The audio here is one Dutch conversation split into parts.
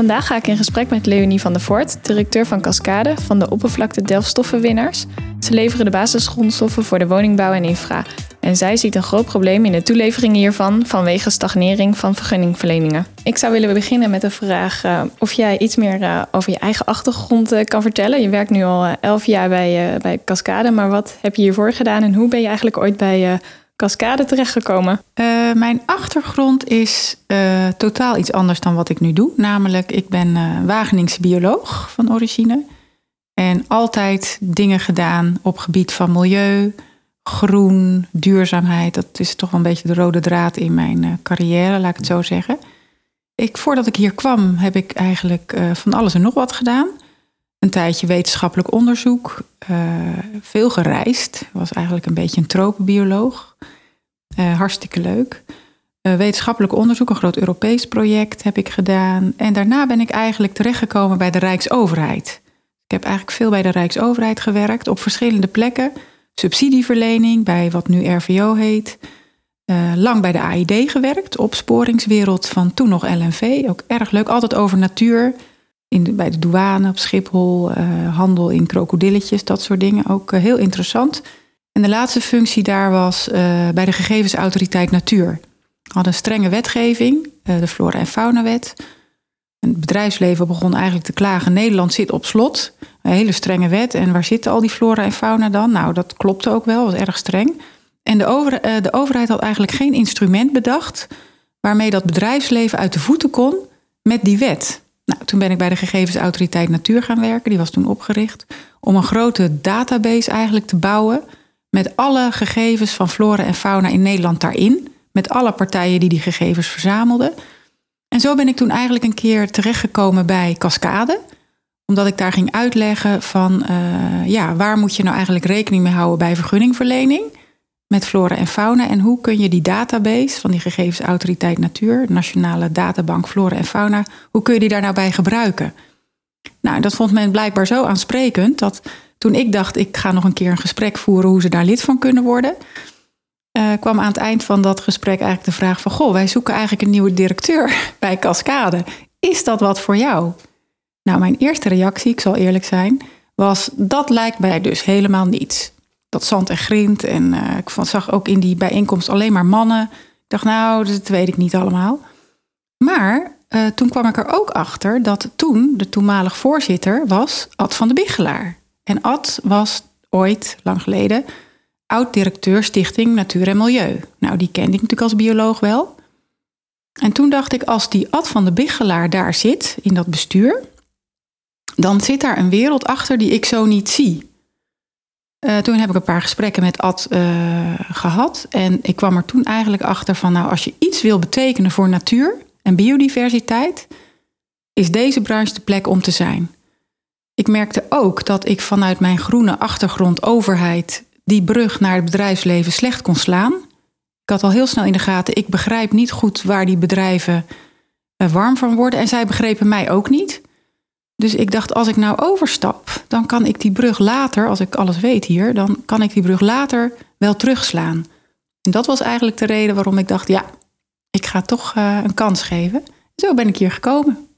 Vandaag ga ik in gesprek met Leonie van der Voort, directeur van Cascade van de oppervlakte delfstoffenwinnaars. Ze leveren de basisgrondstoffen voor de woningbouw en infra. En zij ziet een groot probleem in de toelevering hiervan vanwege stagnering van vergunningverleningen. Ik zou willen beginnen met de vraag uh, of jij iets meer uh, over je eigen achtergrond uh, kan vertellen. Je werkt nu al elf jaar bij, bij Cascade, maar wat heb je hiervoor gedaan en hoe ben je eigenlijk ooit bij Cascade terechtgekomen? Uh, mijn achtergrond is uh, totaal iets anders dan wat ik nu doe. Namelijk, ik ben uh, Wageningse bioloog van origine. En altijd dingen gedaan op gebied van milieu, groen, duurzaamheid. Dat is toch wel een beetje de rode draad in mijn carrière, laat ik het zo zeggen. Ik, voordat ik hier kwam, heb ik eigenlijk van alles en nog wat gedaan. Een tijdje wetenschappelijk onderzoek, veel gereisd. Was eigenlijk een beetje een tropenbioloog. Uh, hartstikke leuk. Uh, wetenschappelijk onderzoek, een groot Europees project heb ik gedaan. En daarna ben ik eigenlijk terechtgekomen bij de Rijksoverheid. Ik heb eigenlijk veel bij de Rijksoverheid gewerkt op verschillende plekken. Subsidieverlening bij wat nu RVO heet. Lang bij de AID gewerkt, opsporingswereld van toen nog LNV. Ook erg leuk, altijd over natuur. In bij de douane, op Schiphol, handel in krokodilletjes, dat soort dingen. Ook heel interessant. En de laatste functie daar was uh, bij de Gegevensautoriteit Natuur. We hadden een strenge wetgeving, de Flora- en Faunawet. Het bedrijfsleven begon eigenlijk te klagen: Nederland zit op slot. Een hele strenge wet. En waar zitten al die flora en fauna dan? Nou, dat klopte ook wel, was erg streng. En de, over, de overheid had eigenlijk geen instrument bedacht waarmee dat bedrijfsleven uit de voeten kon met die wet. Nou, toen ben ik bij de Gegevensautoriteit Natuur gaan werken. Die was toen opgericht om een grote database eigenlijk te bouwen met alle gegevens van flora en fauna in Nederland daarin. Met alle partijen die die gegevens verzamelden. En zo ben ik toen eigenlijk een keer terechtgekomen bij Cascade. Omdat ik daar ging uitleggen van uh, ja, waar moet je nou eigenlijk rekening mee houden bij vergunningverlening met flora en fauna. En hoe kun je die database van die gegevensautoriteit natuur, Nationale Databank Flora en Fauna, hoe kun je die daar nou bij gebruiken? Nou, dat vond men blijkbaar zo aansprekend dat toen ik dacht, ik ga nog een keer een gesprek voeren hoe ze daar lid van kunnen worden, uh, kwam aan het eind van dat gesprek eigenlijk de vraag van, goh, wij zoeken eigenlijk een nieuwe directeur bij Cascade. Is dat wat voor jou? Nou, mijn eerste reactie, ik zal eerlijk zijn, was dat lijkt mij dus helemaal niets. Dat zand en grind en uh, ik zag ook in die bijeenkomst alleen maar mannen. Ik dacht, nou, dat weet ik niet allemaal. Maar uh, toen kwam ik er ook achter dat toen de toenmalig voorzitter was Ad van de Biggelaar. En Ad was ooit, lang geleden, oud-directeur Stichting Natuur en Milieu. Nou, die kende ik natuurlijk als bioloog wel. En toen dacht ik, als die Ad van de Biggelaar daar zit, in dat bestuur, dan zit daar een wereld achter die ik zo niet zie. Uh, toen heb ik een paar gesprekken met Ad uh, gehad. En ik kwam er toen eigenlijk achter van, nou, als je iets wil betekenen voor natuur en biodiversiteit, is deze branche de plek om te zijn. Ik merkte ook dat ik vanuit mijn groene achtergrond overheid die brug naar het bedrijfsleven slecht kon slaan. Ik had al heel snel in de gaten, ik begrijp niet goed waar die bedrijven eh, warm van worden. En zij begrepen mij ook niet. Dus ik dacht, als ik nou overstap, dan kan ik die brug later, als ik alles weet hier, dan kan ik die brug later wel terugslaan. En dat was eigenlijk de reden waarom ik dacht, ja, ik ga toch uh, een kans geven. Zo ben ik hier gekomen.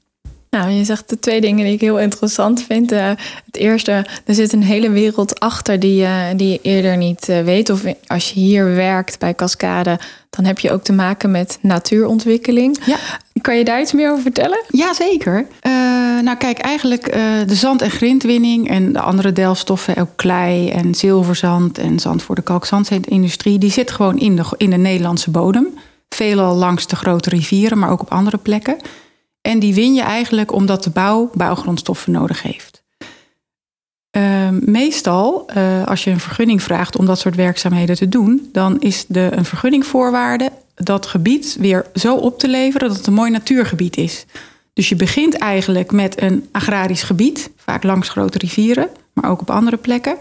Nou, je zegt de twee dingen die ik heel interessant vind. Uh, het eerste, er zit een hele wereld achter die, uh, die je eerder niet uh, weet. Of als je hier werkt bij Cascade, dan heb je ook te maken met natuurontwikkeling. Ja. Kan je daar iets meer over vertellen? Jazeker. nou kijk, eigenlijk de zand- en grindwinning en de andere delfstoffen, ook klei en zilverzand en zand voor de kalkzandindustrie, die zit gewoon in de, in de Nederlandse bodem. Veelal langs de grote rivieren, maar ook op andere plekken. En die win je eigenlijk omdat de bouw bouwgrondstoffen nodig heeft. Uh, meestal, uh, als je een vergunning vraagt om dat soort werkzaamheden te doen, dan is de, een vergunningvoorwaarde dat gebied weer zo op te leveren dat het een mooi natuurgebied is. Dus je begint eigenlijk met een agrarisch gebied, vaak langs grote rivieren, maar ook op andere plekken.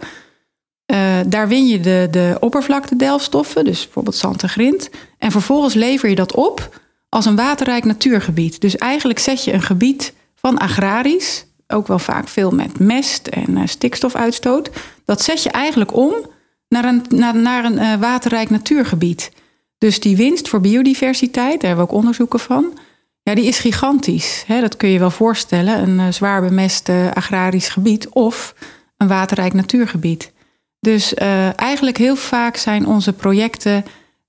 Uh, daar win je de, de oppervlaktedelfstoffen, dus bijvoorbeeld zand en grind. En vervolgens lever je dat op als een waterrijk natuurgebied. Dus eigenlijk zet je een gebied van agrarisch, ook wel vaak veel met mest en uh, stikstofuitstoot. Dat zet je eigenlijk om naar een, naar, naar een uh, waterrijk natuurgebied. Dus die winst voor biodiversiteit, daar hebben we ook onderzoeken van. Ja, die is gigantisch. Hè? Dat kun je wel voorstellen. Een uh, zwaar bemest agrarisch gebied of een waterrijk natuurgebied. Dus eigenlijk heel vaak zijn onze projecten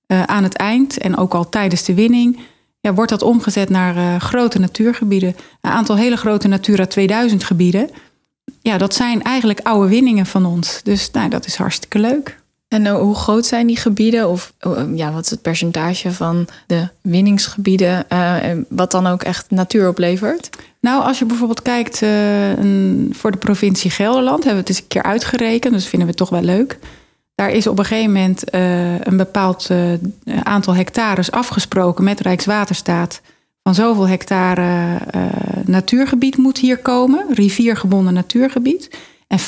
aan het eind en ook al tijdens de winning, ja, wordt dat omgezet naar uh, grote natuurgebieden. Een aantal hele grote Natura 2000 gebieden. Ja, dat zijn eigenlijk oude winningen van ons. Dus nou, dat is hartstikke leuk. En hoe groot zijn die gebieden? Of ja, wat is het percentage van de winningsgebieden, wat dan ook echt natuur oplevert? Nou, als je bijvoorbeeld kijkt uh, voor de provincie Gelderland, hebben we het eens een keer uitgerekend, dus vinden we het toch wel leuk. Daar is op een gegeven moment uh, een bepaald uh, aantal hectares afgesproken met Rijkswaterstaat. Van zoveel hectare natuurgebied moet hier komen, riviergebonden natuurgebied. En 50%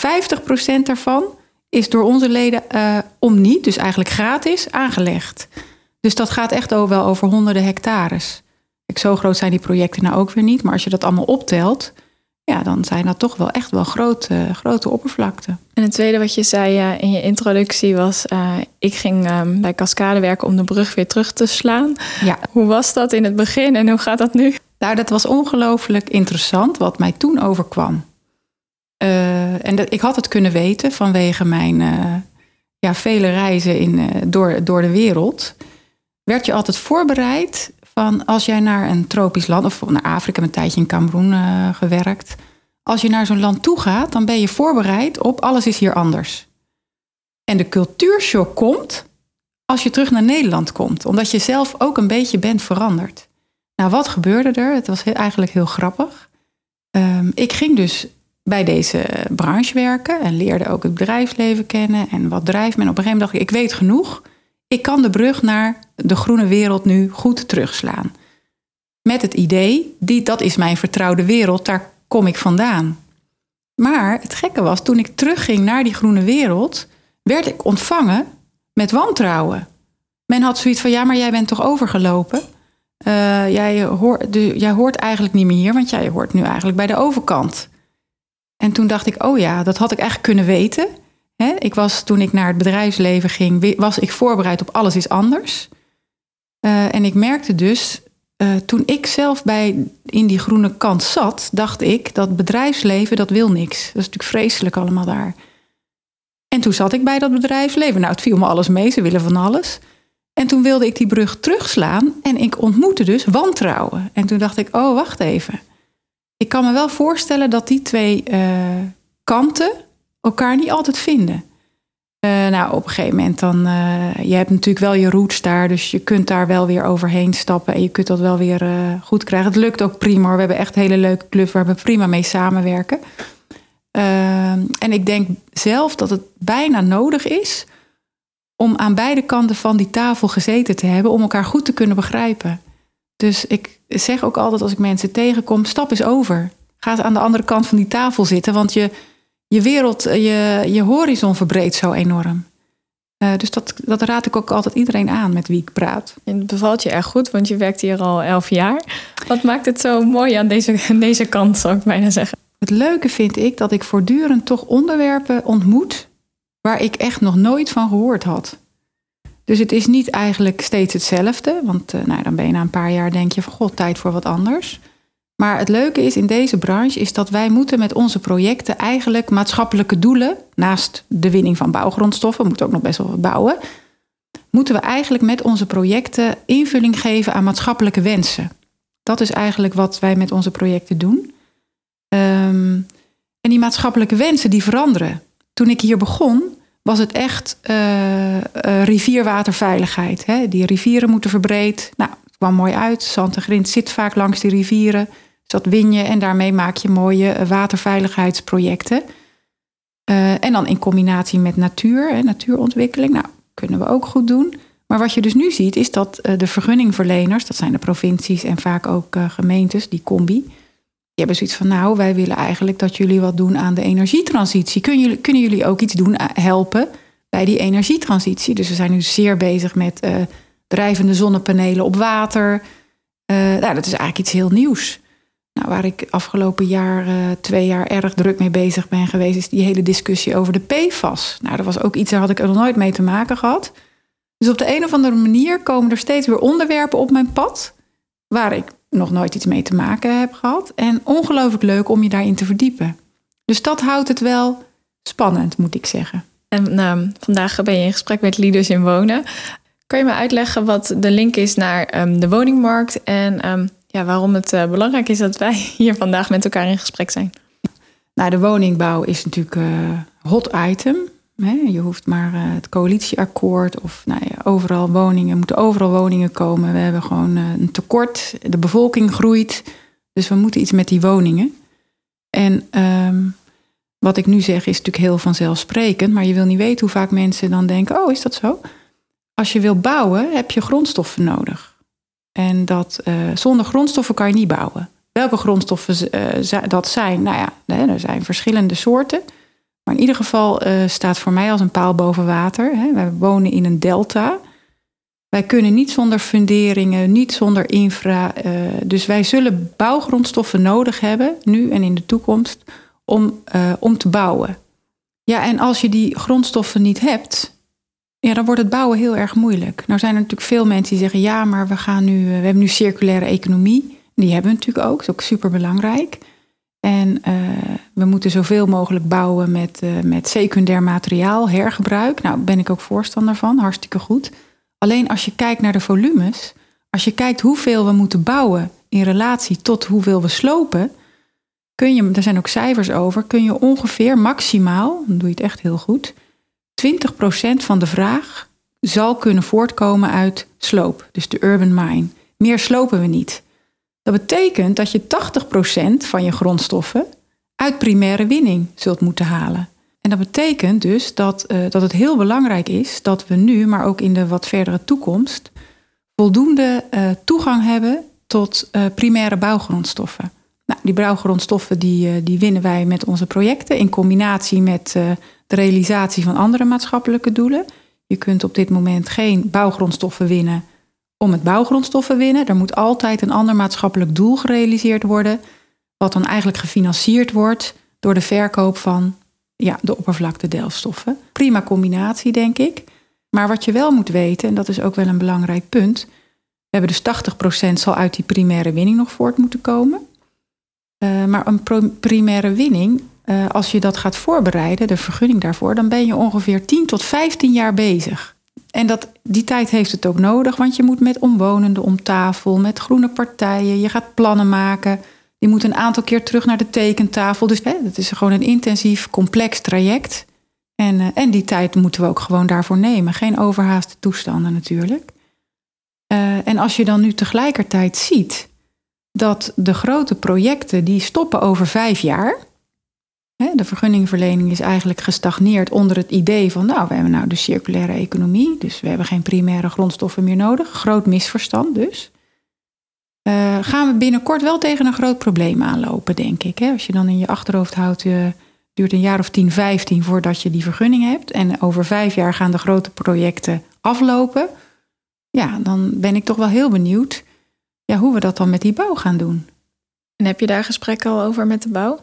daarvan is door onze leden om niet, dus eigenlijk gratis, aangelegd. Dus dat gaat echt wel over honderden hectares. Zo groot zijn die projecten nou ook weer niet. Maar als je dat allemaal optelt, ja, dan zijn dat toch wel echt wel grote, grote oppervlakten. En het tweede wat je zei uh, in je introductie was: uh, ik ging um, bij Cascade werken om de brug weer terug te slaan. Ja. Hoe was dat in het begin en hoe gaat dat nu? Nou, dat was ongelooflijk interessant wat mij toen overkwam. Uh, en dat, ik had het kunnen weten vanwege mijn ja, vele reizen in, door, door de wereld. Werd je altijd voorbereid van als jij naar een tropisch land, of naar Afrika, een tijdje in Cameroen uh, gewerkt. Als je naar zo'n land toe gaat, dan ben je voorbereid op alles is hier anders. En de cultuurshock komt als je terug naar Nederland komt, omdat je zelf ook een beetje bent veranderd. Nou, wat gebeurde er? Het was eigenlijk heel grappig. Um, ik ging dus bij deze branche werken en leerde ook het bedrijfsleven kennen en wat drijft men. Op een gegeven moment dacht ik, ik weet genoeg. Ik kan de brug naar de groene wereld nu goed terugslaan. Met het idee, die, dat is mijn vertrouwde wereld, daar kom ik vandaan. Maar het gekke was, toen ik terugging naar die groene wereld, werd ik ontvangen met wantrouwen. Men had zoiets van, ja, maar jij bent toch overgelopen? Uh, jij, hoort, jij hoort eigenlijk niet meer hier, want jij hoort nu eigenlijk bij de overkant. En toen dacht ik, oh ja, dat had ik eigenlijk kunnen weten. Ik was toen ik naar het bedrijfsleven ging, was ik voorbereid op alles is anders. Uh, en ik merkte dus, uh, toen ik zelf bij, in die groene kant zat, dacht ik dat bedrijfsleven, dat wil niks. Dat is natuurlijk vreselijk allemaal daar. En toen zat ik bij dat bedrijfsleven. Nou, het viel me alles mee, ze willen van alles. En toen wilde ik die brug terugslaan en ik ontmoette dus wantrouwen. En toen dacht ik, oh, wacht even. Ik kan me wel voorstellen dat die twee uh, kanten elkaar niet altijd vinden. Uh, nou, op een gegeven moment dan, uh, je hebt natuurlijk wel je roots daar, dus je kunt daar wel weer overheen stappen en je kunt dat wel weer uh, goed krijgen. Het lukt ook prima. We hebben echt hele leuke clubs waar we prima mee samenwerken. en ik denk zelf dat het bijna nodig is om aan beide kanten van die tafel gezeten te hebben om elkaar goed te kunnen begrijpen. Dus ik zeg ook altijd als ik mensen tegenkom, stap eens over. Ga aan de andere kant van die tafel zitten, want je je wereld, eh, je, je horizon verbreedt zo enorm. Uh, dus dat, dat raad ik ook altijd iedereen aan met wie ik praat. En het bevalt je erg goed, want je werkt hier al elf jaar. Wat maakt het zo mooi aan deze, deze kant, zou ik bijna zeggen? Het leuke vind ik dat ik voortdurend toch onderwerpen ontmoet waar ik echt nog nooit van gehoord had. Dus het is niet eigenlijk steeds hetzelfde, want uh, nou, dan ben je na een paar jaar denk je van god, tijd voor wat anders. Maar het leuke is in deze branche is dat wij moeten met onze projecten eigenlijk maatschappelijke doelen, naast de winning van bouwgrondstoffen, we moeten ook nog best wel wat bouwen, moeten we eigenlijk met onze projecten invulling geven aan maatschappelijke wensen. Dat is eigenlijk wat wij met onze projecten doen. Um, en die maatschappelijke wensen die veranderen. Toen ik hier begon, was het echt uh, uh, rivierwaterveiligheid. Hè? Die rivieren moeten verbreed. Nou, kwam mooi uit. Zand en grind zit vaak langs die rivieren. Dus dat win je en daarmee maak je mooie eh, waterveiligheidsprojecten. Uh, en dan in combinatie met natuur en natuurontwikkeling. Nou, kunnen we ook goed doen. Maar wat je dus nu ziet, is dat eh, de vergunningverleners, dat zijn de provincies en vaak ook eh, gemeentes, die combi, die hebben zoiets van, nou, wij willen eigenlijk dat jullie wat doen aan de energietransitie. Kunnen jullie, kunnen jullie ook iets doen, helpen bij die energietransitie? Dus we zijn nu zeer bezig met drijvende zonnepanelen op water. nou, dat is eigenlijk iets heel nieuws. Nou, waar ik afgelopen jaar, twee jaar erg druk mee bezig ben geweest, is die hele discussie over de PFAS. Nou, dat was ook iets, daar had ik er nooit mee te maken gehad. Dus op de een of andere manier komen er steeds weer onderwerpen op mijn pad. Waar ik nog nooit iets mee te maken heb gehad. En ongelooflijk leuk om je daarin te verdiepen. Dus dat houdt het wel spannend, moet ik zeggen. En nou, vandaag ben je in gesprek met Leaders in Wonen. Kan je me uitleggen wat de link is naar ehm, de woningmarkt en ehm, ja, waarom het uh, belangrijk is dat wij hier vandaag met elkaar in gesprek zijn? Nou, de woningbouw is natuurlijk uh, hot item. Je hoeft maar eh, het coalitieakkoord of nou ja, overal woningen, moeten overal woningen komen. We hebben gewoon eh, een tekort, de bevolking groeit, dus we moeten iets met die woningen. En ehm, wat ik nu zeg is natuurlijk heel vanzelfsprekend, maar je wil niet weten hoe vaak mensen dan denken, oh is dat zo? Als je wil bouwen heb je grondstoffen nodig. En dat, uh, zonder grondstoffen kan je niet bouwen. Welke grondstoffen dat zijn? Nou ja, er zijn verschillende soorten. Maar in ieder geval uh, staat voor mij als een paal boven water. Hè. Wij wonen in een delta. Wij kunnen niet zonder funderingen, niet zonder infra. Uh, dus wij zullen bouwgrondstoffen nodig hebben, nu en in de toekomst, om, uh, om te bouwen. Ja, en als je die grondstoffen niet hebt, ja, dan wordt het bouwen heel erg moeilijk. Nou zijn er natuurlijk veel mensen die zeggen: ja, maar we gaan nu, we hebben nu circulaire economie. Die hebben we natuurlijk ook, dat is ook super belangrijk. En uh, we moeten zoveel mogelijk bouwen met, uh, met secundair materiaal, hergebruik. Nou, ben ik ook voorstander van, hartstikke goed. Alleen als je kijkt naar de volumes, als je kijkt hoeveel we moeten bouwen in relatie tot hoeveel we slopen, kun je, daar zijn ook cijfers over, kun je ongeveer maximaal, dan doe je het echt heel goed, 20% van de vraag zal kunnen voortkomen uit sloop, dus de urban mine. Meer slopen we niet. Dat betekent dat je 80% van je grondstoffen uit primaire winning zult moeten halen. En dat betekent dus dat, uh, dat het heel belangrijk is dat we nu, maar ook in de wat verdere toekomst, voldoende uh, toegang hebben tot uh, primaire bouwgrondstoffen. Nou, die bouwgrondstoffen die, die winnen wij met onze projecten in combinatie met de realisatie van andere maatschappelijke doelen. Je kunt op dit moment geen bouwgrondstoffen winnen om het bouwgrondstoffen winnen. Er moet altijd een ander maatschappelijk doel gerealiseerd worden, wat dan eigenlijk gefinancierd wordt door de verkoop van ja, de oppervlakte delfstoffen. Prima combinatie, denk ik. Maar wat je wel moet weten, en dat is ook wel een belangrijk punt, we hebben dus 80% zal uit die primaire winning nog voort moeten komen. Uh, maar een primaire winning, uh, als je dat gaat voorbereiden, de vergunning daarvoor, dan ben je ongeveer 10 tot 15 jaar bezig. En dat, die tijd heeft het ook nodig, want je moet met omwonenden om tafel, met groene partijen, je gaat plannen maken. Je moet een aantal keer terug naar de tekentafel. Dus hè, dat is gewoon een intensief, complex traject. En, uh, en die tijd moeten we ook gewoon daarvoor nemen. Geen overhaaste toestanden natuurlijk. En als je dan nu tegelijkertijd ziet dat de grote projecten die stoppen over vijf jaar. De vergunningverlening is eigenlijk gestagneerd onder het idee van, nou, we hebben nou de circulaire economie, dus we hebben geen primaire grondstoffen meer nodig. Groot misverstand dus. Uh, gaan we binnenkort wel tegen een groot probleem aanlopen, denk ik. Hè? Als je dan in je achterhoofd houdt, uh, duurt een jaar of 10, 15 voordat je die vergunning hebt. En over vijf jaar gaan de grote projecten aflopen. Ja, dan ben ik toch wel heel benieuwd ja, hoe we dat dan met die bouw gaan doen. En heb je daar gesprekken al over met de bouw?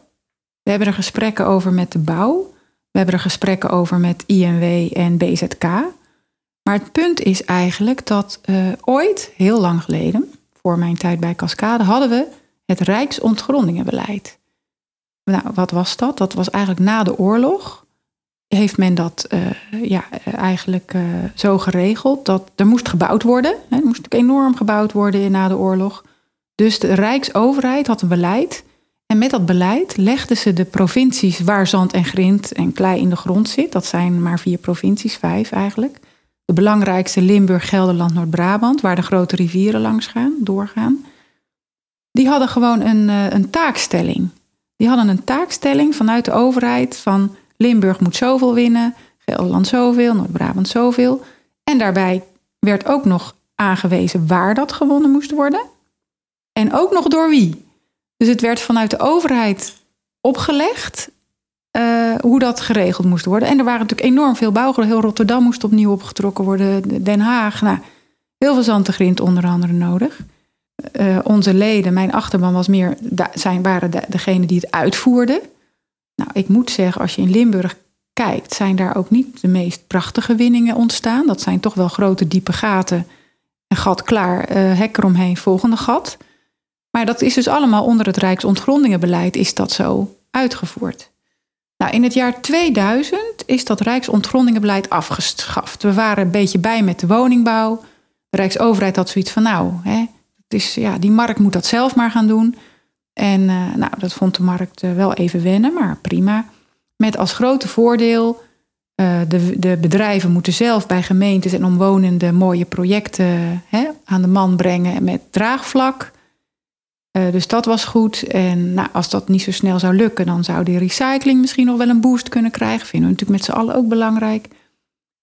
We hebben er gesprekken over met de bouw. We hebben er gesprekken over met INW en BZK. Maar het punt is eigenlijk dat uh, ooit, heel lang geleden, voor mijn tijd bij Cascade, hadden we het Rijksontgrondingenbeleid. Nou, wat was dat? Dat was eigenlijk na de oorlog. Heeft men dat uh, ja, eigenlijk uh, zo geregeld dat er moest gebouwd worden. Hè, er moest enorm gebouwd worden na de oorlog. Dus de Rijksoverheid had een beleid en met dat beleid legden ze de provincies waar zand en grind en klei in de grond zit. Dat zijn maar vier provincies, vijf eigenlijk. De belangrijkste Limburg, Gelderland, Noord-Brabant, waar de grote rivieren langs gaan, doorgaan. Die hadden gewoon een, eh, een taakstelling. Die hadden een taakstelling vanuit de overheid van Limburg moet zoveel winnen, Gelderland zoveel, Noord-Brabant zoveel. En daarbij werd ook nog aangewezen waar dat gewonnen moest worden. En ook nog door wie. Dus het werd vanuit de overheid opgelegd uh, hoe dat geregeld moest worden. En er waren natuurlijk enorm veel bouwgronden. Heel Rotterdam moest opnieuw opgetrokken worden. Den Haag. Nou, heel veel zandtegrind onder andere nodig. Uh, onze leden, mijn achterban was meer, zijn, waren de, degene die het uitvoerden. Nou, ik moet zeggen, als je in Limburg kijkt, zijn daar ook niet de meest prachtige winningen ontstaan. Dat zijn toch wel grote diepe gaten. Een gat klaar, uh, hek eromheen, volgende gat. Maar dat is dus allemaal onder het Rijksontgrondingenbeleid is dat zo uitgevoerd. Nou, in het jaar 2000 is dat Rijksontgrondingenbeleid afgeschaft. We waren een beetje bij met de woningbouw. De Rijksoverheid had zoiets van, nou, hè, het is, ja, die markt moet dat zelf maar gaan doen. En uh, nou, dat vond de markt uh, wel even wennen, maar prima. Met als grote voordeel, uh, de, de bedrijven moeten zelf bij gemeentes en omwonenden mooie projecten hè, aan de man brengen met draagvlak. Dus dat was goed. En nou, als dat niet zo snel zou lukken, dan zou die recycling misschien nog wel een boost kunnen krijgen. Vinden we natuurlijk met z'n allen ook belangrijk.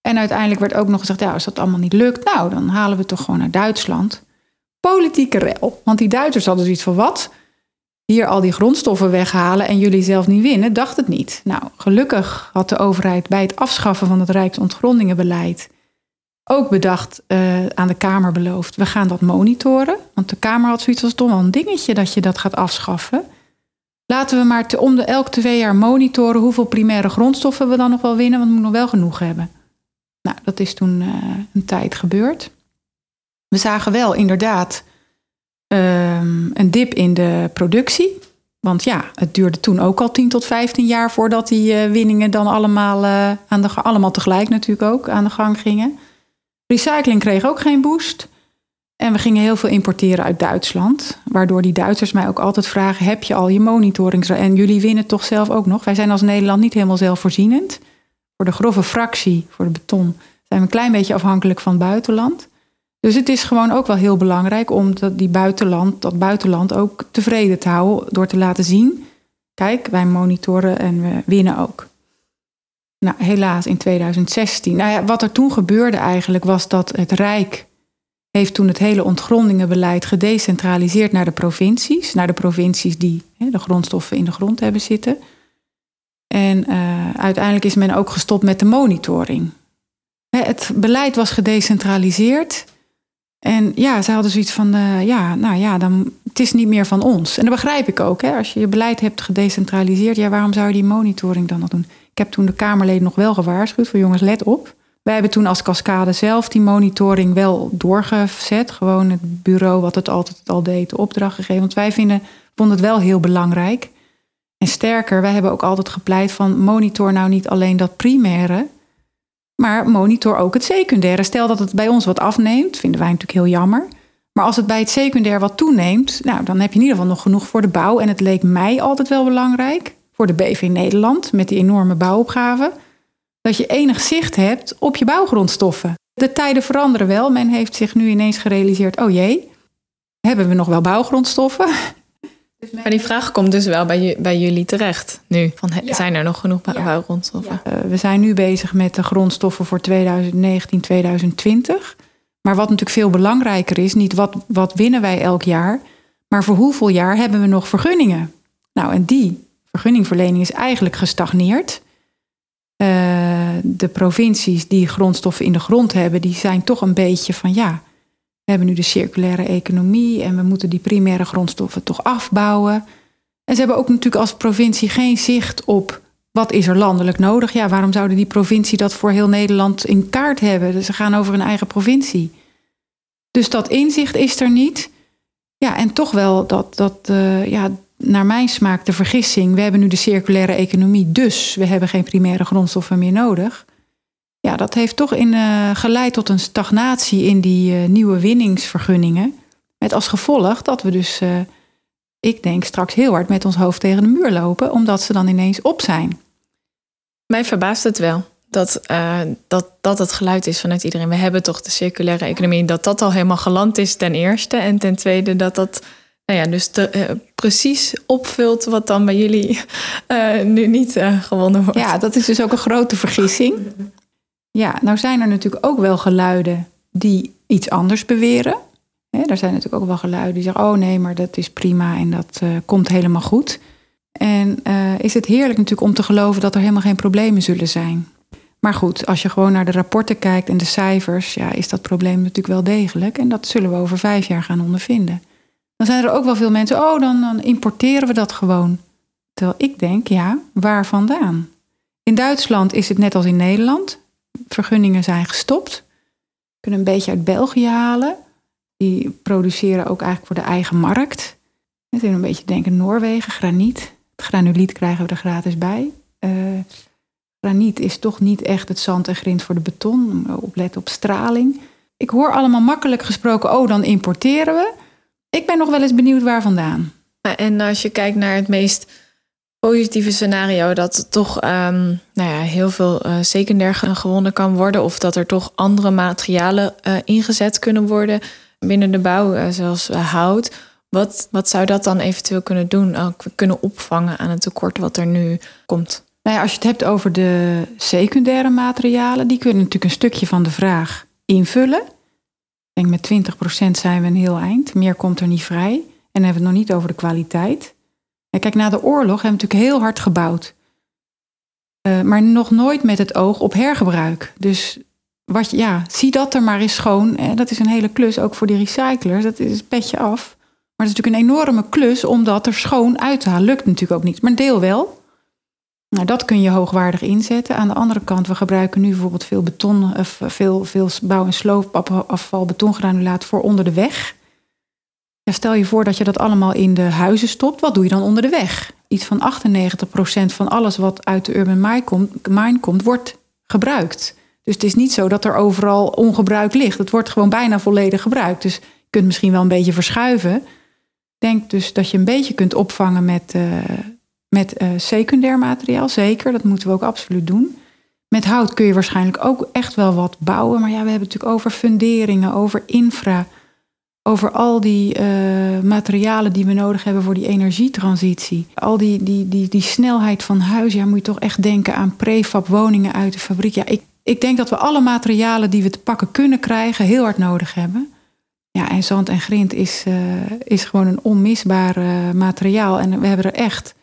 En uiteindelijk werd ook nog gezegd, ja, als dat allemaal niet lukt, nou, dan halen we het toch gewoon naar Duitsland. Politieke rel. Want die Duitsers hadden zoiets van wat? Hier al die grondstoffen weghalen en jullie zelf niet winnen, dacht het niet. Nou, gelukkig had de overheid bij het afschaffen van het Rijksontgrondingenbeleid ook bedacht, uh, aan de Kamer beloofd, we gaan dat monitoren. Want de Kamer had zoiets als wel een dingetje dat je dat gaat afschaffen. Laten we maar om de elk twee jaar monitoren hoeveel primaire grondstoffen we dan nog wel winnen, want we moeten nog wel genoeg hebben. Nou, dat is toen uh, een tijd gebeurd. We zagen wel inderdaad um, een dip in de productie. Want ja, het duurde toen ook al 10 tot 15 jaar voordat die uh, winningen dan allemaal, aan de, allemaal tegelijk natuurlijk ook aan de gang gingen. Recycling kreeg ook geen boost. En we gingen heel veel importeren uit Duitsland. Waardoor die Duitsers mij ook altijd vragen: heb je al je monitoring? En jullie winnen toch zelf ook nog? Wij zijn als Nederland niet helemaal zelfvoorzienend. Voor de grove fractie, voor de beton, zijn we een klein beetje afhankelijk van het buitenland. Dus het is gewoon ook wel heel belangrijk om dat, die buitenland, dat buitenland ook tevreden te houden. Door te laten zien: kijk, wij monitoren en we winnen ook. Nou, helaas in 2016. Nou ja, wat er toen gebeurde eigenlijk was dat het Rijk heeft toen het hele ontgrondingenbeleid gedecentraliseerd naar de provincies. Naar de provincies die hè, de grondstoffen in de grond hebben zitten. En uh, uiteindelijk is men ook gestopt met de monitoring. Het beleid was gedecentraliseerd. En ja, ze hadden zoiets van, uh, ja, nou ja, dan, het is niet meer van ons. En dat begrijp ik ook. Hè? Als je je beleid hebt gedecentraliseerd, ja, waarom zou je die monitoring dan nog doen? Ik heb toen de Kamerleden nog wel gewaarschuwd voor jongens, let op. Wij hebben toen als Cascade zelf die monitoring wel doorgezet. Gewoon het bureau wat het altijd al deed, de opdracht gegeven. Want wij vinden, vonden het wel heel belangrijk. En sterker, wij hebben ook altijd gepleit van monitor nou niet alleen dat primaire, maar monitor ook het secundaire. Stel dat het bij ons wat afneemt, vinden wij natuurlijk heel jammer. Maar als het bij het secundair wat toeneemt, nou, dan heb je in ieder geval nog genoeg voor de bouw. En het leek mij altijd wel belangrijk voor de BV Nederland met die enorme bouwopgave, dat je enig zicht hebt op je bouwgrondstoffen. De tijden veranderen wel. Men heeft zich nu ineens gerealiseerd: oh jee, hebben we nog wel bouwgrondstoffen? Maar die vraag komt dus wel bij, bij jullie terecht nu. Van, Zijn er nog genoeg bouwgrondstoffen? Ja. Uh, we zijn nu bezig met de grondstoffen voor 2019, 2020. Maar wat natuurlijk veel belangrijker is, niet wat, wat winnen wij elk jaar, maar voor hoeveel jaar hebben we nog vergunningen? Nou, en die vergunningverlening is eigenlijk gestagneerd. Uh, de provincies die grondstoffen in de grond hebben, die zijn toch een beetje van ja, we hebben nu de circulaire economie en we moeten die primaire grondstoffen toch afbouwen. En ze hebben ook natuurlijk als provincie geen zicht op wat is er landelijk nodig. Ja, waarom zouden die provincie dat voor heel Nederland in kaart hebben? Dus ze gaan over een eigen provincie. Dus dat inzicht is er niet. Ja, en toch wel dat, dat uh, ja, naar mijn smaak de vergissing. We hebben nu de circulaire economie, dus we hebben geen primaire grondstoffen meer nodig. Ja, dat heeft toch in, uh, geleid tot een stagnatie in die uh, nieuwe winningsvergunningen. Met als gevolg dat we dus, uh, ik denk, straks heel hard met ons hoofd tegen de muur lopen, omdat ze dan ineens op zijn. Mij verbaast het wel dat, dat dat het geluid is vanuit iedereen. We hebben toch de circulaire economie, dat dat al helemaal geland is ten eerste. En ten tweede dat dat nou ja, dus uh, precies opvult wat dan bij jullie uh, nu niet uh, gewonnen wordt. Ja, dat is dus ook een grote vergissing. Ja, nou zijn er natuurlijk ook wel geluiden die iets anders beweren. Hè, daar zijn natuurlijk ook wel geluiden die zeggen: oh nee, maar dat is prima en dat uh, komt helemaal goed. En uh, is het heerlijk natuurlijk om te geloven dat er helemaal geen problemen zullen zijn. Maar goed, als je gewoon naar de rapporten kijkt en de cijfers, ja, is dat probleem natuurlijk wel degelijk. En dat zullen we over vijf jaar gaan ondervinden. Dan zijn er ook wel veel mensen, oh, dan, dan importeren we dat gewoon. Terwijl ik denk, ja, waar vandaan? In Duitsland is het net als in Nederland. Vergunningen zijn gestopt. We kunnen een beetje uit België halen. Die produceren ook eigenlijk voor de eigen markt. Het is een beetje denken Noorwegen, graniet. Het granuliet krijgen we er gratis bij. Uh, graniet is toch niet echt het zand en grind voor de beton. Opletten op straling. Ik hoor allemaal makkelijk gesproken, oh dan importeren we. Ik ben nog wel eens benieuwd waar vandaan. En als je kijkt naar het meest positieve scenario, dat toch um, nou ja, heel veel uh, secundair gewonnen kan worden, of dat er toch andere materialen uh, ingezet kunnen worden binnen de bouw, uh, zoals hout. Wat, wat zou dat dan eventueel kunnen doen, kunnen opvangen aan het tekort wat er nu komt? Nou ja, als je het hebt over de secundaire materialen, die kunnen natuurlijk een stukje van de vraag invullen. Ik denk met 20% zijn we een heel eind. Meer komt er niet vrij. En dan hebben we het nog niet over de kwaliteit. Kijk, na de oorlog hebben we natuurlijk heel hard gebouwd. Uh, maar nog nooit met het oog op hergebruik. Dus wat, ja, zie dat er maar eens schoon. Hè? Dat is een hele klus, ook voor die recyclers. Dat is petje af. Maar het is natuurlijk een enorme klus om dat er schoon uit te halen. Lukt natuurlijk ook niet, maar deel wel. Nou, dat kun je hoogwaardig inzetten. Aan de andere kant, we gebruiken nu bijvoorbeeld veel beton, of veel, veel bouw- en sloopafval, betongranulaat voor onder de weg. Stel je voor dat je dat allemaal in de huizen stopt. Wat doe je dan onder de weg? Iets van 98% van alles wat uit de urban mine komt, wordt gebruikt. Dus het is niet zo dat er overal ongebruikt ligt. Het wordt gewoon bijna volledig gebruikt. Dus je kunt misschien wel een beetje verschuiven. Denk dus dat je een beetje kunt opvangen met, uh, met uh, secundair materiaal, zeker. Dat moeten we ook absoluut doen. Met hout kun je waarschijnlijk ook echt wel wat bouwen. Maar ja, we hebben natuurlijk over funderingen, over infra. Over al die uh, materialen die we nodig hebben voor die energietransitie. Al die, die, die, die snelheid van huis. Ja, moet je toch echt denken aan prefab woningen uit de fabriek. Ja, ik, ik denk dat we alle materialen die we te pakken kunnen krijgen, heel hard nodig hebben. Ja, en zand en grind is, uh, is gewoon een onmisbaar uh, materiaal. En we hebben er echt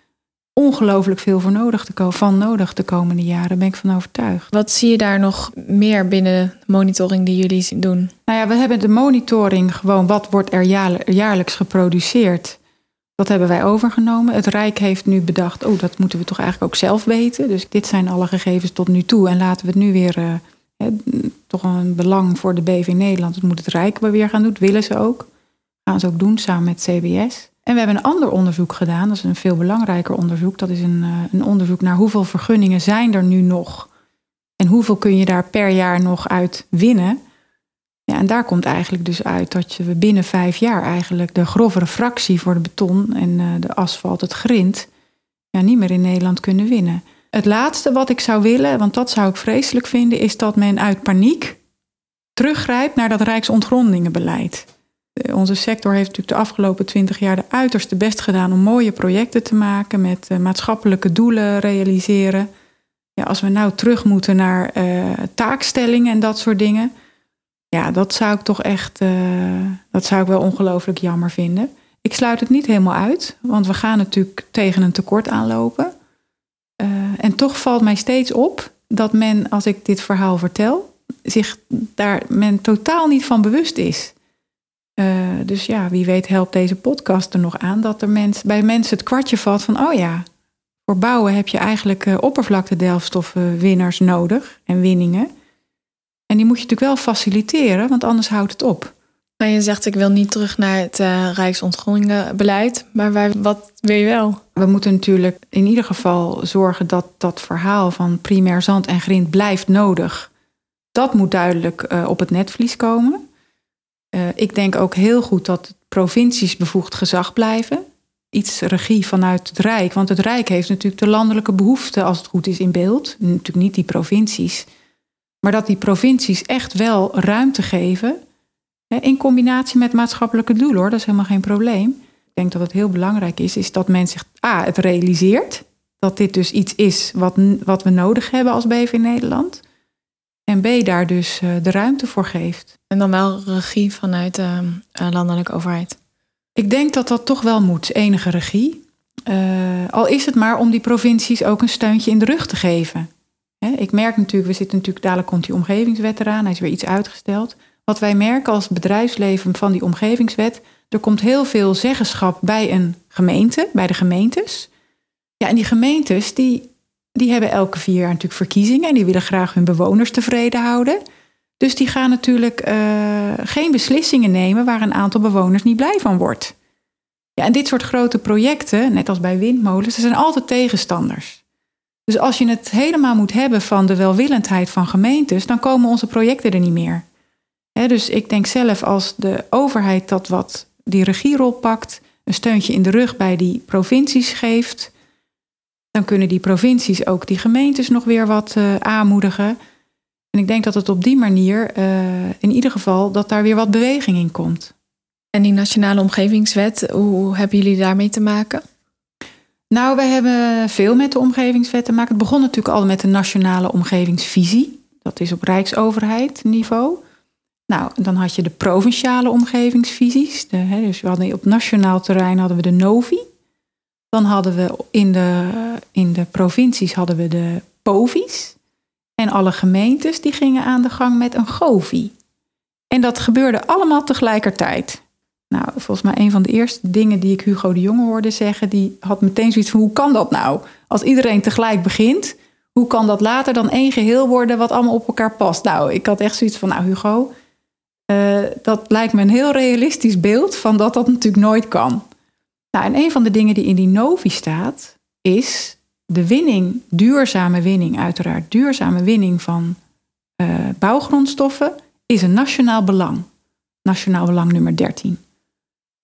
ongelooflijk veel voor nodig te van nodig de komende jaren. Daar ben ik van overtuigd. Wat zie je daar nog meer binnen monitoring die jullie doen? Nou ja, we hebben de monitoring gewoon wat wordt er jaarlijks geproduceerd. Dat hebben wij overgenomen. Het Rijk heeft nu bedacht, oh, dat moeten we toch eigenlijk ook zelf weten. Dus dit zijn alle gegevens tot nu toe. En laten we het nu weer, uh, toch een belang voor de BV Nederland. Dat moet het Rijk weer gaan doen. Dat willen ze ook. Gaan ze ook doen samen met CBS. En we hebben een ander onderzoek gedaan, dat is een veel belangrijker onderzoek. Dat is een, uh, een onderzoek naar hoeveel vergunningen zijn er nu nog en hoeveel kun je daar per jaar nog uit winnen. Ja, en daar komt eigenlijk dus uit dat we binnen vijf jaar eigenlijk de grovere fractie voor de beton en uh, de asfalt, het grind, ja, niet meer in Nederland kunnen winnen. Het laatste wat ik zou willen, want dat zou ik vreselijk vinden, is dat men uit paniek teruggrijpt naar dat Rijksontgrondingenbeleid. Eh, onze sector heeft natuurlijk de afgelopen twintig jaar de uiterste best gedaan om mooie projecten te maken, met uh, maatschappelijke doelen realiseren. Ja, als we nou terug moeten naar uh, taakstellingen en dat soort dingen, ja, dat zou ik toch echt, dat zou ik wel ongelooflijk jammer vinden. Ik sluit het niet helemaal uit, want we gaan natuurlijk tegen een tekort aanlopen. en toch valt mij steeds op dat men, als ik dit verhaal vertel, zich daar men totaal niet van bewust is. Uh, dus ja, wie weet helpt deze podcast er nog aan dat er mens, bij mensen het kwartje valt van, oh ja, voor bouwen heb je eigenlijk uh, oppervlaktedelfstoffenwinners nodig en winningen. En die moet je natuurlijk wel faciliteren, want anders houdt het op. Maar je zegt, ik wil niet terug naar het uh, Rijksontgroeningenbeleid, maar wij, wat wil je wel? We moeten natuurlijk in ieder geval zorgen dat dat verhaal van primair zand en grind blijft nodig. Dat moet duidelijk uh, op het netvlies komen. Uh, ik denk ook heel goed dat provincies bevoegd gezag blijven. Iets regie vanuit het Rijk. Want het Rijk heeft natuurlijk de landelijke behoeften, als het goed is, in beeld. Natuurlijk niet die provincies. Maar dat die provincies echt wel ruimte geven. In combinatie met maatschappelijke doelen hoor, dat is helemaal geen probleem. Ik denk dat het heel belangrijk is, is dat men zich A, het realiseert. Dat dit dus iets is wat, wat we nodig hebben als BV Nederland. En B daar dus eh, de ruimte voor geeft. En dan wel regie vanuit de uh, landelijke overheid? Ik denk dat dat toch wel moet, enige regie. Uh, al is het maar om die provincies ook een steuntje in de rug te geven. Hè, ik merk natuurlijk, we zitten natuurlijk, dadelijk komt die omgevingswet eraan, hij is weer iets uitgesteld. Wat wij merken als bedrijfsleven van die omgevingswet, er komt heel veel zeggenschap bij een gemeente, bij de gemeentes. Ja, en die gemeentes die, die hebben elke vier jaar natuurlijk verkiezingen en die willen graag hun bewoners tevreden houden. Dus die gaan natuurlijk uh, geen beslissingen nemen waar een aantal bewoners niet blij van wordt. Ja, en dit soort grote projecten, net als bij windmolens, er zijn altijd tegenstanders. Dus als je het helemaal moet hebben van de welwillendheid van gemeentes, dan komen onze projecten er niet meer. dus ik denk zelf als de overheid dat wat die regierol pakt, een steuntje in de rug bij die provincies geeft, dan kunnen die provincies ook die gemeentes nog weer wat uh, aanmoedigen. En ik denk dat het op die manier, uh, in ieder geval, dat daar weer wat beweging in komt. En die nationale omgevingswet, hoe hebben jullie daarmee te maken? Nou, wij hebben veel met de omgevingswet te maken. Het begon natuurlijk al met de nationale omgevingsvisie. Dat is op rijksoverheid niveau. Nou, dan had je de provinciale omgevingsvisies. De, hè, dus we hadden op nationaal terrein hadden we de NOVI. Dan hadden we in de, in de provincies hadden we de POVI's. En alle gemeentes die gingen aan de gang met een GOVI. En dat gebeurde allemaal tegelijkertijd. Nou, volgens mij een van de eerste dingen die ik Hugo de Jonge hoorde zeggen, die had meteen zoiets van hoe kan dat nou? Als iedereen tegelijk begint, hoe kan dat later dan één geheel worden wat allemaal op elkaar past? Nou, ik had echt zoiets van, nou Hugo, uh, dat lijkt me een heel realistisch beeld van dat dat natuurlijk nooit kan. Nou, en een van de dingen die in die Novi staat, is de winning, duurzame winning, uiteraard duurzame winning van uh, bouwgrondstoffen, is een nationaal belang. Nationaal belang nummer 13.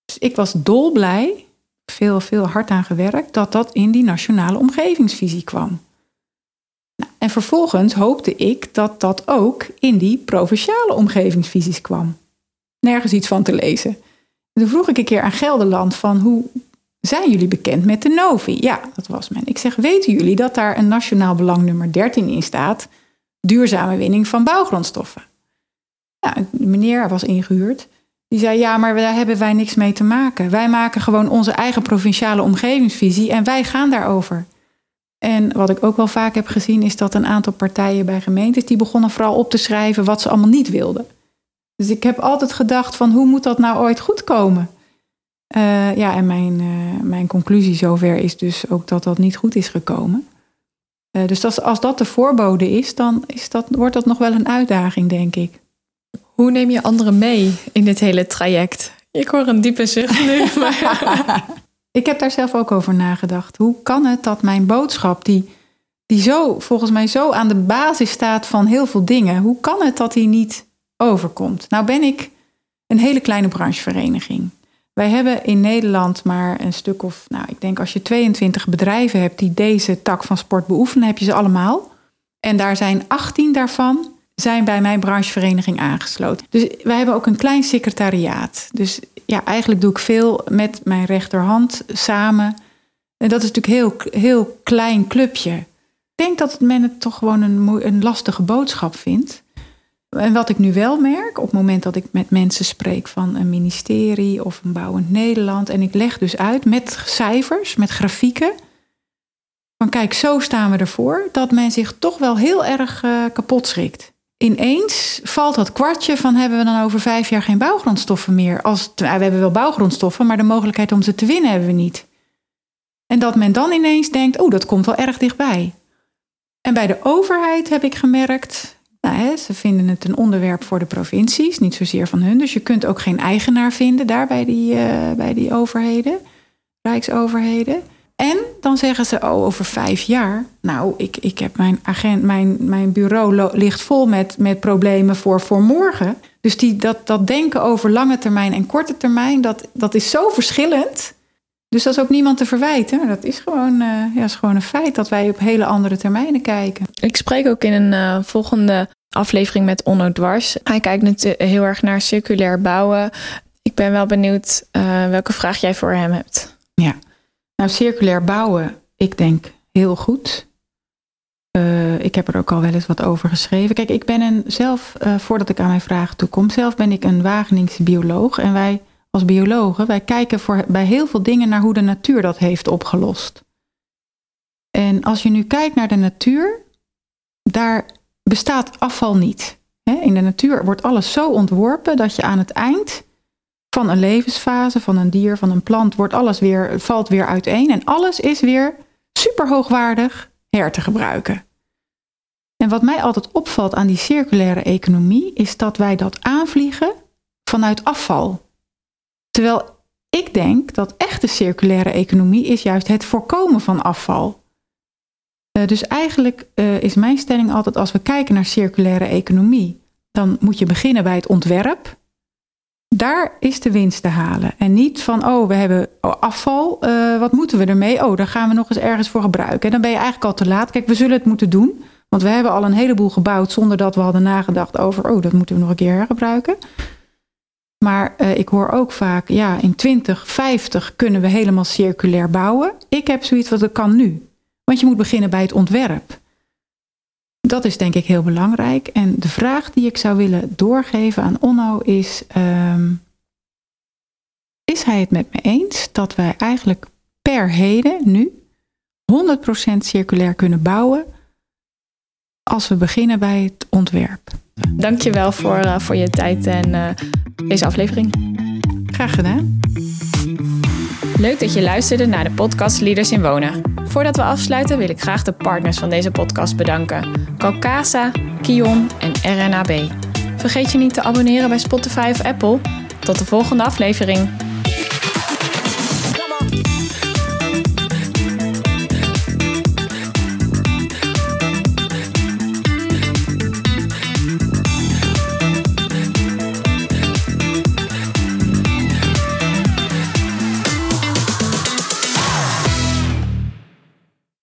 Dus ik was dolblij, veel, veel hard aan gewerkt, dat dat in die nationale omgevingsvisie kwam. Nou, en vervolgens hoopte ik dat dat ook in die provinciale omgevingsvisies kwam. Nergens iets van te lezen. En toen vroeg ik een keer aan Gelderland van hoe zijn jullie bekend met de Novi? Ja, dat was men. Ik zeg, weten jullie dat daar een nationaal belang nummer 13 in staat? Duurzame winning van bouwgrondstoffen. Nou, de meneer was ingehuurd. Die zei, ja, maar daar hebben wij niks mee te maken. Wij maken gewoon onze eigen provinciale omgevingsvisie en wij gaan daarover. En wat ik ook wel vaak heb gezien, is dat een aantal partijen bij gemeentes, die begonnen vooral op te schrijven wat ze allemaal niet wilden. Dus ik heb altijd gedacht van, hoe moet dat nou ooit goed komen? Uh, ja, en mijn, uh, mijn conclusie zover is dus ook dat dat niet goed is gekomen. Uh, dus dat, als dat de voorbode is, dan is dat, wordt dat nog wel een uitdaging, denk ik. Hoe neem je anderen mee in dit hele traject? Ik hoor een diepe zucht nu. Maar... ik heb daar zelf ook over nagedacht. Hoe kan het dat mijn boodschap, die, die zo, volgens mij zo aan de basis staat van heel veel dingen, hoe kan het dat die niet overkomt? Nou ben ik een hele kleine branchevereniging. Wij hebben in Nederland maar een stuk of, nou, ik denk als je 22 bedrijven hebt die deze tak van sport beoefenen, heb je ze allemaal. En daar zijn 18 daarvan zijn bij mijn branchevereniging aangesloten. Dus wij hebben ook een klein secretariaat. Dus ja, eigenlijk doe ik veel met mijn rechterhand samen. En dat is natuurlijk heel, heel klein clubje. Ik denk dat men het toch gewoon een, een lastige boodschap vindt. En wat ik nu wel merk, op het moment dat ik met mensen spreek van een ministerie of een bouwend Nederland, en ik leg dus uit met cijfers, met grafieken, van kijk, zo staan we ervoor, dat men zich toch wel heel erg uh, kapot schrikt ineens valt dat kwartje van hebben we dan over vijf jaar geen bouwgrondstoffen meer. Als, we hebben wel bouwgrondstoffen, maar de mogelijkheid om ze te winnen hebben we niet. En dat men dan ineens denkt, oh, dat komt wel erg dichtbij. En bij de overheid heb ik gemerkt, nou, hè, ze vinden het een onderwerp voor de provincies, niet zozeer van hun. Dus je kunt ook geen eigenaar vinden daar bij die, uh, bij die overheden, rijksoverheden. En dan zeggen ze, oh, over vijf jaar. Nou, ik, ik heb mijn agent, mijn, mijn bureau ligt vol met, met problemen voor, voor morgen. Dus die, dat, dat denken over lange termijn en korte termijn, dat, dat is zo verschillend. Dus dat is ook niemand te verwijten. Dat is gewoon, uh, ja, is gewoon een feit dat wij op hele andere termijnen kijken. Ik spreek ook in een uh, volgende aflevering met Onno Dwars. Hij kijkt natuurlijk heel erg naar circulair bouwen. Ik ben wel benieuwd uh, welke vraag jij voor hem hebt. Ja. Nou, circulair bouwen, ik denk heel goed. Ik heb er ook al wel eens wat over geschreven. Kijk, ik ben een, zelf, voordat ik aan mijn vraag toe kom, zelf ben ik een Wageningse bioloog. En wij als biologen, wij kijken voor, bij heel veel dingen naar hoe de natuur dat heeft opgelost. En als je nu kijkt naar de natuur, daar bestaat afval niet. In de natuur wordt alles zo ontworpen dat je aan het eind van een levensfase, van een dier, van een plant, wordt alles weer, valt weer uiteen. En alles is weer super hoogwaardig her te gebruiken. En wat mij altijd opvalt aan die circulaire economie, is dat wij dat aanvliegen vanuit afval. Terwijl ik denk dat echte circulaire economie is juist het voorkomen van afval. Uh, dus eigenlijk uh, is mijn stelling altijd als we kijken naar circulaire economie, dan moet je beginnen bij het ontwerp. Daar is de winst te halen. En niet van, oh, we hebben afval, uh, wat moeten we ermee? Oh, daar gaan we nog eens ergens voor gebruiken. En dan ben je eigenlijk al te laat. Kijk, we zullen het moeten doen. Want we hebben al een heleboel gebouwd zonder dat we hadden nagedacht over, oh, dat moeten we nog een keer hergebruiken. Maar uh, ik hoor ook vaak, ja, in 2050 kunnen we helemaal circulair bouwen. Ik heb zoiets wat dat kan nu. Want je moet beginnen bij het ontwerp. Dat is denk ik heel belangrijk. En de vraag die ik zou willen doorgeven aan Onno is: um, is hij het met me eens dat wij eigenlijk per heden nu 100% circulair kunnen bouwen als we beginnen bij het ontwerp? Dankjewel voor, uh, voor je tijd en uh, deze aflevering. Graag gedaan. Leuk dat je luisterde naar de podcast Leaders in Wonen. Voordat we afsluiten wil ik graag de partners van deze podcast bedanken. Calcasa, Kion en RNAB. Vergeet je niet te abonneren bij Spotify of Apple. Tot de volgende aflevering.